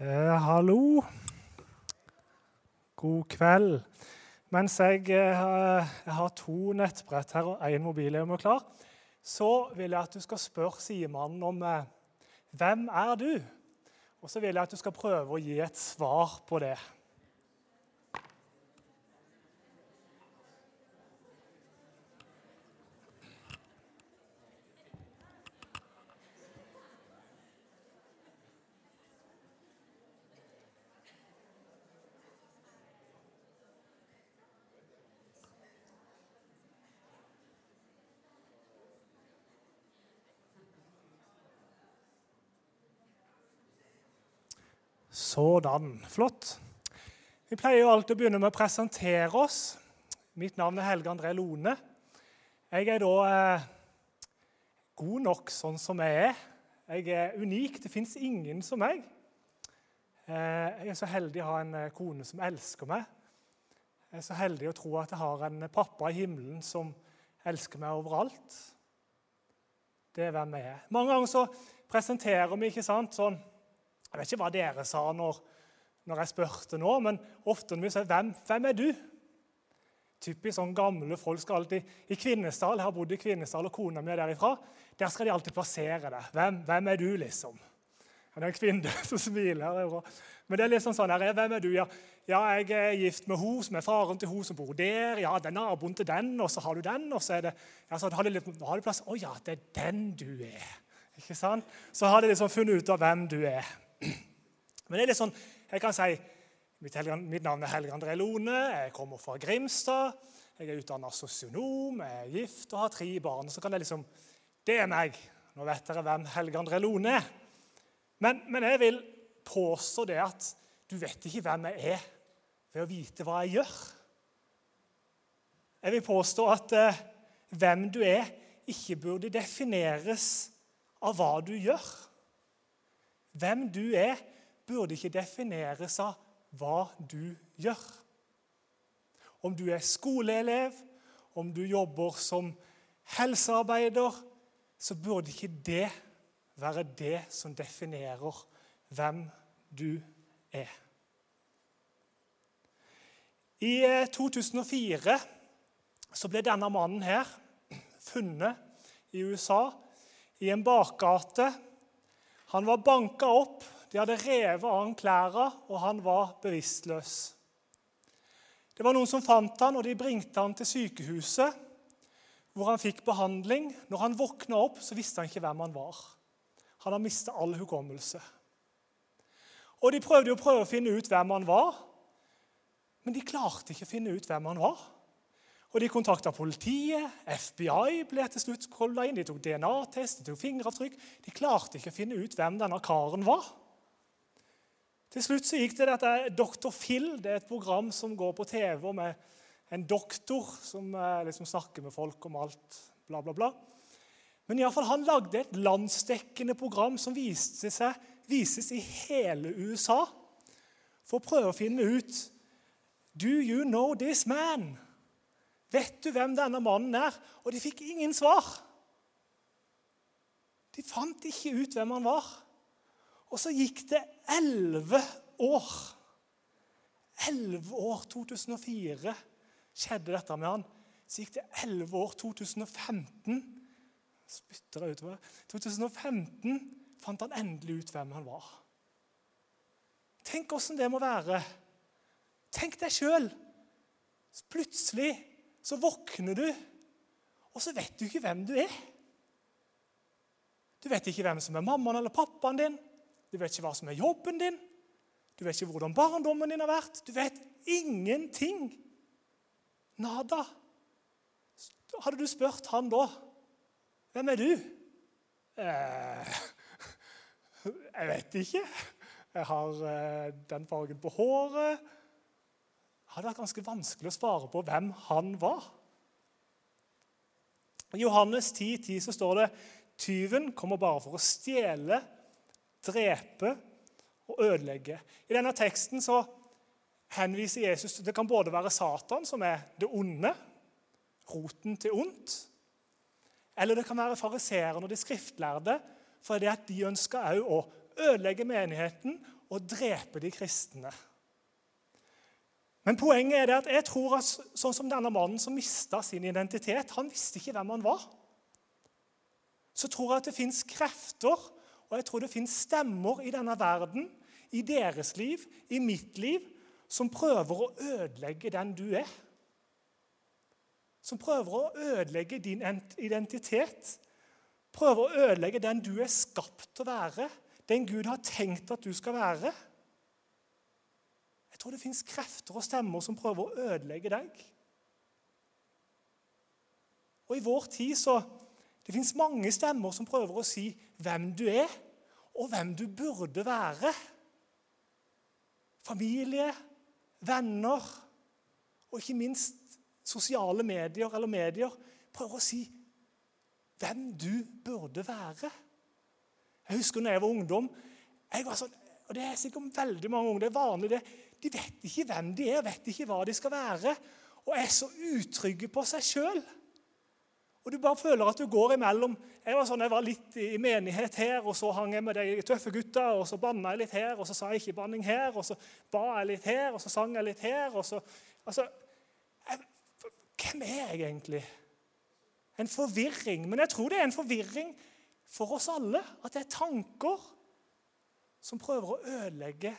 Eh, hallo. God kveld. Mens jeg, eh, jeg har to nettbrett her og én mobilhjem klar, så vil jeg at du skal spørre sidemannen om eh, hvem er du? Og så vil jeg at du skal prøve å gi et svar på det. Sådan. Flott. Vi pleier jo alltid å begynne med å presentere oss. Mitt navn er Helge André Lone. Jeg er da eh, god nok sånn som jeg er. Jeg er unik. Det fins ingen som meg. Eh, jeg er så heldig å ha en eh, kone som elsker meg. Jeg er så heldig å tro at jeg har en pappa i himmelen som elsker meg overalt. Det er hvem jeg er. Mange ganger så presenterer vi ikke sant, sånn jeg vet ikke hva dere sa når, når jeg spurte nå, men ofte når vi sier hvem, 'Hvem er du?' Typisk sånn gamle folk skal alltid I Kvinesdal, jeg har bodd i Kvinesdal, og kona mi er derifra. Der skal de alltid plassere deg. Hvem, hvem er du, liksom? Det er en kvinne som smiler. Men det er liksom sånn her, Hvem er du? Ja, ja jeg er gift med hun som er faren til hun som bor der. Ja, det er naboen til den, og så har du den. Og så er det ja, så har du, litt, har du plass. Å ja, det er den du er. Ikke sant? Så har de liksom funnet ut av hvem du er. Men det er litt sånn, jeg kan si mitt, mitt navn er Helge André Lone. Jeg kommer fra Grimstad. Jeg er utdanna sosionom, jeg er gift og har tre barn. Så kan det liksom Det er meg. Nå vet dere hvem Helge André Lone er. Men, men jeg vil påstå det at du vet ikke hvem jeg er ved å vite hva jeg gjør. Jeg vil påstå at eh, hvem du er, ikke burde defineres av hva du gjør. Hvem du er, burde ikke defineres av hva du gjør. Om du er skoleelev, om du jobber som helsearbeider, så burde ikke det være det som definerer hvem du er. I 2004 eh, så ble denne mannen her funnet i USA i en bakgate han var banka opp, de hadde revet av han klærne, og han var bevisstløs. Det var noen som fant han, og de bringte han til sykehuset, hvor han fikk behandling. Når han våkna opp, så visste han ikke hvem han var. Han har mista all hukommelse. Og De prøvde jo å prøve å finne ut hvem han var, men de klarte ikke å finne ut hvem han var. Og De kontakta politiet, FBI ble til slutt kolla inn, de tok DNA-test, de tok fingeravtrykk. De klarte ikke å finne ut hvem denne karen var. Til slutt så gikk det dette Dr. Phil. Det er et program som går på TV med en doktor som eh, liksom snakker med folk om alt. bla, bla, bla. Men i alle fall, han lagde et landsdekkende program som seg, vises i hele USA for å prøve å finne ut Do you know this man? Vet du hvem denne mannen er? Og de fikk ingen svar. De fant ikke ut hvem han var. Og så gikk det elleve år. Elleve år, 2004, skjedde dette med han. Så gikk det elleve år, 2015 Spytter jeg utover. 2015 fant han endelig ut hvem han var. Tenk åssen det må være. Tenk deg sjøl. Plutselig så våkner du, og så vet du ikke hvem du er. Du vet ikke hvem som er mammaen eller pappaen din. Du vet ikke hva som er jobben din. Du vet ikke hvordan barndommen din har vært. Du vet ingenting. Nada. Hadde du spurt han da Hvem er du? Eh, jeg vet ikke. Jeg har eh, den fargen på håret hadde vært ganske vanskelig å svare på hvem han var. I Johannes 10, 10 så står det tyven kommer bare for å stjele, drepe og ødelegge. I denne teksten så henviser Jesus Det kan både være Satan, som er det onde, roten til ondt, eller det kan være fariseerne og de skriftlærde, for det at de ønsker òg å ødelegge menigheten og drepe de kristne. Men poenget er at jeg tror at sånn som denne mannen som mista sin identitet Han visste ikke hvem han var. Så tror jeg at det fins krefter, og jeg tror det fins stemmer i denne verden, i deres liv, i mitt liv, som prøver å ødelegge den du er. Som prøver å ødelegge din identitet. Prøver å ødelegge den du er skapt til å være. Den Gud har tenkt at du skal være. Jeg tror det fins krefter og stemmer som prøver å ødelegge deg. Og i vår tid så Det fins mange stemmer som prøver å si hvem du er, og hvem du burde være. Familie, venner og ikke minst sosiale medier eller medier prøver å si hvem du burde være. Jeg husker da jeg var ungdom jeg var sånn, og Det er sikkert veldig mange unge, det er vanlig det, de vet ikke hvem de er, vet ikke hva de skal være, og er så utrygge på seg sjøl. Og du bare føler at du går imellom. Jeg var sånn, jeg var litt i menighet her, og så hang jeg med de tøffe gutta, og så banna jeg litt her, og så sa jeg ikke banning her, og så ba jeg litt her, og så sang jeg litt her. og så, altså, jeg, Hvem er jeg egentlig? En forvirring. Men jeg tror det er en forvirring for oss alle. At det er tanker som prøver å ødelegge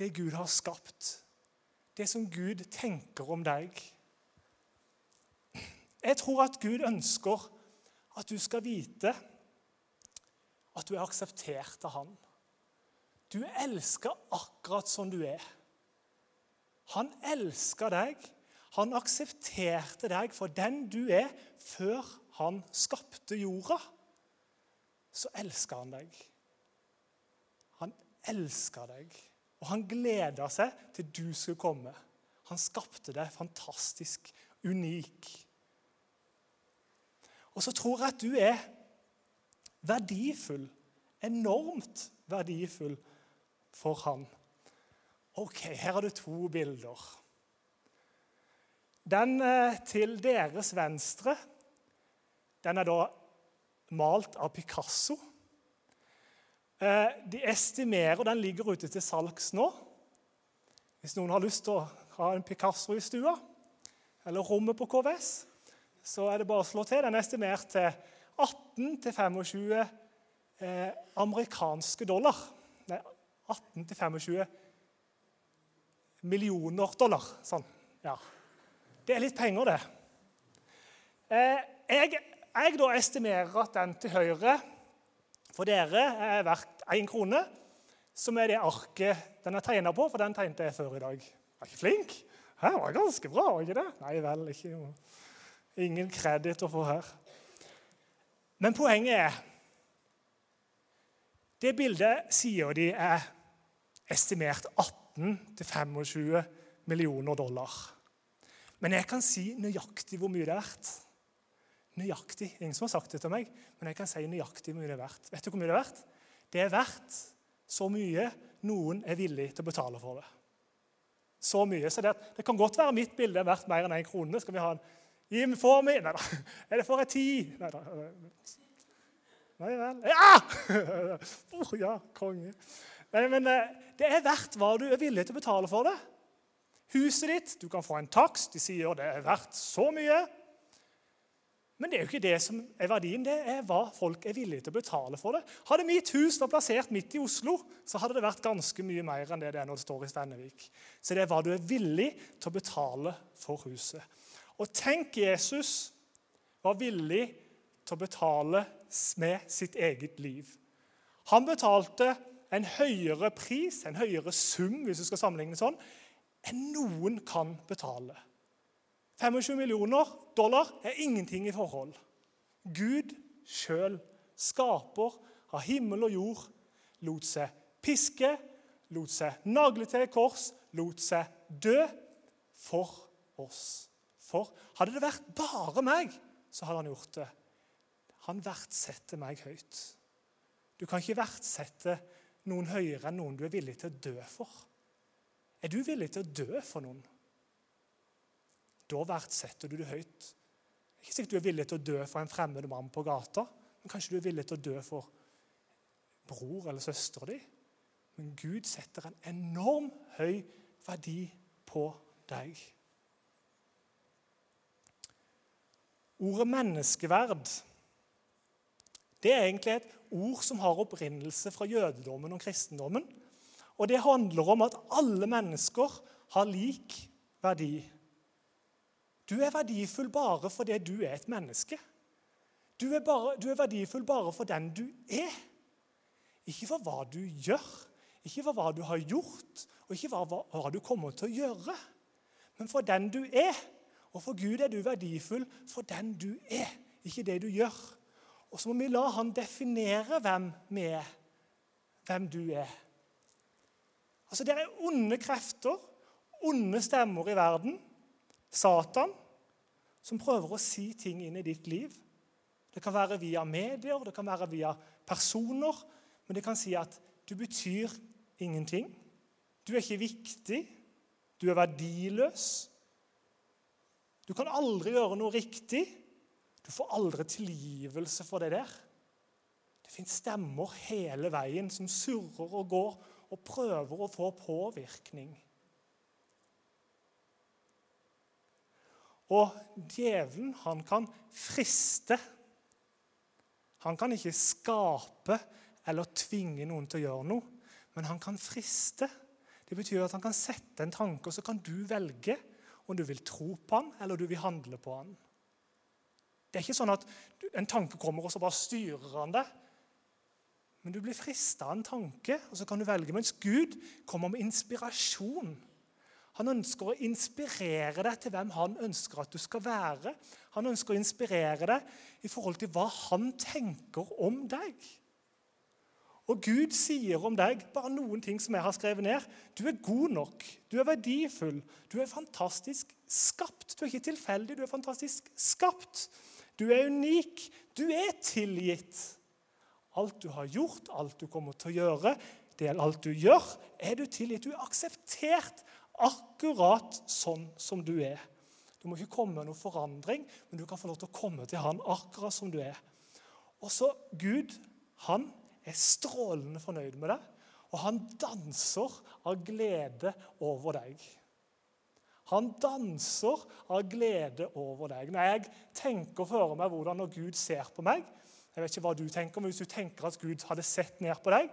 det Gud har skapt, det som Gud tenker om deg. Jeg tror at Gud ønsker at du skal vite at du er akseptert av Han. Du elsker akkurat som du er. Han elsker deg. Han aksepterte deg for den du er, før han skapte jorda. Så elsker han deg. Han elsker deg. Og han gleda seg til du skulle komme. Han skapte deg fantastisk, unik. Og så tror jeg at du er verdifull, enormt verdifull for han. Ok, her har du to bilder. Den eh, til deres venstre den er da malt av Picasso. Eh, de estimerer Den ligger ute til salgs nå. Hvis noen har lyst til å ha en Picasso i stua eller rommet på KVS, så er det bare å slå til. Den er estimert til 18-25 eh, amerikanske dollar. Nei, 18-25 millioner dollar. Sånn. Ja. Det er litt penger, det. Eh, jeg, jeg da estimerer at den til høyre for dere er verdt én krone, som er det arket den er tegna på, for den tegnte jeg før i dag. Var ikke flink? Her var ganske bra, var ikke det? Nei vel, ikke. Ingen kreditt å få her. Men poenget er Det bildet sier de er estimert 18-25 millioner dollar. Men jeg kan si nøyaktig hvor mye det er verdt. Nøyaktig. Ingen som har sagt det til meg, men jeg kan si nøyaktig hvor mye det er verdt. Vet du hvor mye det er verdt? Det er verdt så mye noen er villig til å betale for det. Så mye. Så det, det kan godt være mitt bilde er verdt mer enn én en krone. Skal vi ha en Gi meg, for meg Nei da. Er det for ei ti? Nei da. Nei vel. Ja! Oh, ja, konge. Nei, men eh, det er verdt hva du er villig til å betale for det. Huset ditt, du kan få en takst. De sier det er verdt så mye. Men det er jo ikke det som er verdien, det er hva folk er villige til å betale for det. Hadde mitt hus vært plassert midt i Oslo, så hadde det vært ganske mye mer enn det det er når det står i Svennevik. Så det er hva du er villig til å betale for huset. Og tenk Jesus var villig til å betale med sitt eget liv. Han betalte en høyere pris, en høyere sum, hvis du skal sammenligne sånn, enn noen kan betale. 25 millioner dollar er ingenting i forhold. Gud sjøl, skaper av himmel og jord, lot seg piske, lot seg nagle til kors, lot seg dø for oss. For hadde det vært bare meg, så hadde han gjort det. Han verdsetter meg høyt. Du kan ikke verdsette noen høyere enn noen du er villig til å dø for. Er du villig til å dø for noen? Da verdsetter du det høyt. Det er ikke sikkert du er villig til å dø for en fremmed mann på gata, men kanskje du er villig til å dø for bror eller søstera di. Men Gud setter en enorm høy verdi på deg. Ordet menneskeverd det er egentlig et ord som har opprinnelse fra jødedommen og kristendommen. Og det handler om at alle mennesker har lik verdi. Du er verdifull bare fordi du er et menneske. Du er, bare, du er verdifull bare for den du er. Ikke for hva du gjør, ikke for hva du har gjort, og ikke for hva, hva du kommer til å gjøre. Men for den du er. Og for Gud er du verdifull for den du er, ikke det du gjør. Og så må vi la han definere hvem vi er, hvem du er. Altså, Det er onde krefter, onde stemmer i verden, Satan, som prøver å si ting inn i ditt liv. Det kan være via medier, det kan være via personer, men det kan si at du betyr ingenting. Du er ikke viktig. Du er verdiløs. Du kan aldri gjøre noe riktig. Du får aldri tilgivelse for det der. Det fins stemmer hele veien som surrer og går og prøver å få påvirkning. Og djevelen, han kan friste. Han kan ikke skape eller tvinge noen til å gjøre noe, men han kan friste. Det betyr at han kan sette en tanke, og så kan du velge om du vil tro på han, eller du vil handle på han. Det er ikke sånn at en tanke kommer, og så bare styrer han det. Men du blir frista av en tanke, og så kan du velge. Mens Gud kommer med inspirasjon. Han ønsker å inspirere deg til hvem han ønsker at du skal være. Han ønsker å inspirere deg i forhold til hva han tenker om deg. Og Gud sier om deg bare noen ting som jeg har skrevet ned. Du er god nok, du er verdifull, du er fantastisk skapt. Du er ikke tilfeldig, du er fantastisk skapt. Du er unik, du er tilgitt. Alt du har gjort, alt du kommer til å gjøre, det er alt du gjør, er du tilgitt. Du er akseptert akkurat sånn som du er. Du må ikke komme med noen forandring, men du kan få lov til å komme til han akkurat som du er. Og så Gud, han er strålende fornøyd med deg, og han danser av glede over deg. Han danser av glede over deg. Når jeg tenker for meg hvordan når Gud ser på meg Jeg vet ikke hva du tenker, men Hvis du tenker at Gud hadde sett ned på deg,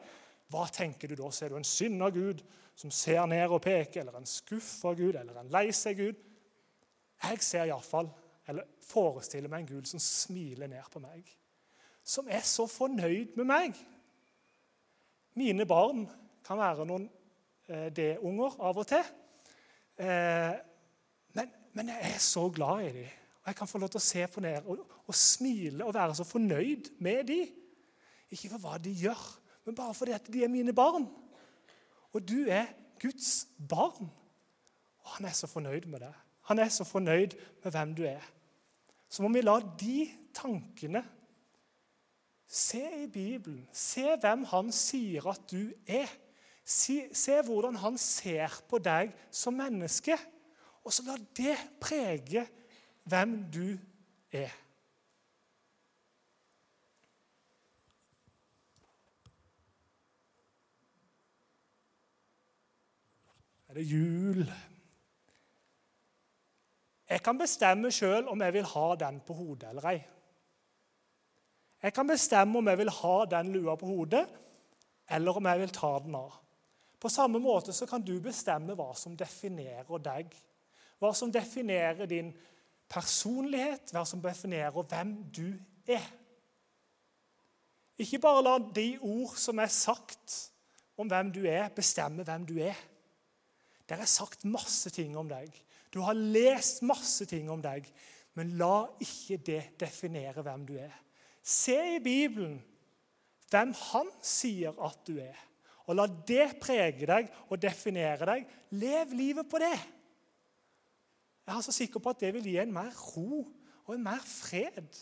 hva tenker du da? Ser du en synda Gud som ser ned og peker, eller en skuffa Gud, eller en lei seg Gud? Jeg ser iallfall, eller forestiller meg en Gud som smiler ned på meg. Som er så fornøyd med meg. Mine barn kan være noen eh, D-unger av og til. Eh, men, men, jeg er så glad i dem. Og jeg kan få lov til å se på dem og, og, smile og være så fornøyd med dem. Ikke for hva de gjør, men bare fordi at de er mine barn. Og du er Guds barn. Og han er så fornøyd med det. Han er så fornøyd med hvem du er. Så må vi la de tankene Se i Bibelen. Se hvem han sier at du er. Se, se hvordan han ser på deg som menneske. Og så la det prege hvem du er. Det jul? Jeg kan bestemme sjøl om jeg vil ha den på hodet eller ei. Jeg kan bestemme om jeg vil ha den lua på hodet, eller om jeg vil ta den av. På samme måte så kan du bestemme hva som definerer deg. Hva som definerer din personlighet, hva som definerer hvem du er. Ikke bare la de ord som er sagt om hvem du er, bestemme hvem du er. Det er sagt masse ting om deg. Du har lest masse ting om deg. Men la ikke det definere hvem du er. Se i Bibelen hvem han sier at du er. Og la det prege deg og definere deg. Lev livet på det. Jeg er så sikker på at det vil gi en mer ro og en mer fred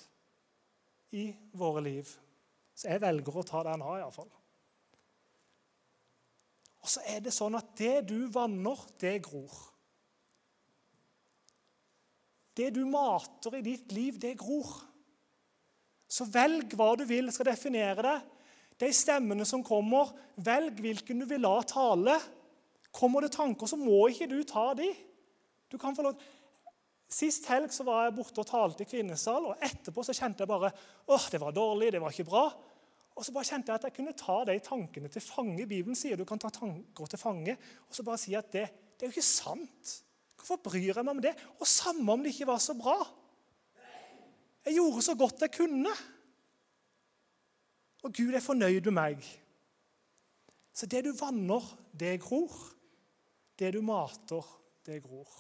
i våre liv. Så jeg velger å ta den av, iallfall. Og så er det sånn at det du vanner, det gror. Det du mater i ditt liv, det gror. Så velg hva du vil skal definere det. De stemmene som kommer, velg hvilken du vil la tale. Kommer det tanker, så må ikke du ta de. Du kan få lov. Sist helg så var jeg borte og talte i kvinnesal, og etterpå så kjente jeg bare åh, det var dårlig, det var ikke bra. Og så bare kjente jeg at jeg kunne ta de tankene til fange. Bibelen sier du kan ta tanker til fange. Og så bare si at det, det er jo ikke sant. Hvorfor bryr jeg meg om det? Og samme om det ikke var så bra. Jeg gjorde så godt jeg kunne. Og Gud er fornøyd med meg. Så det du vanner, det gror. Det du mater, det gror.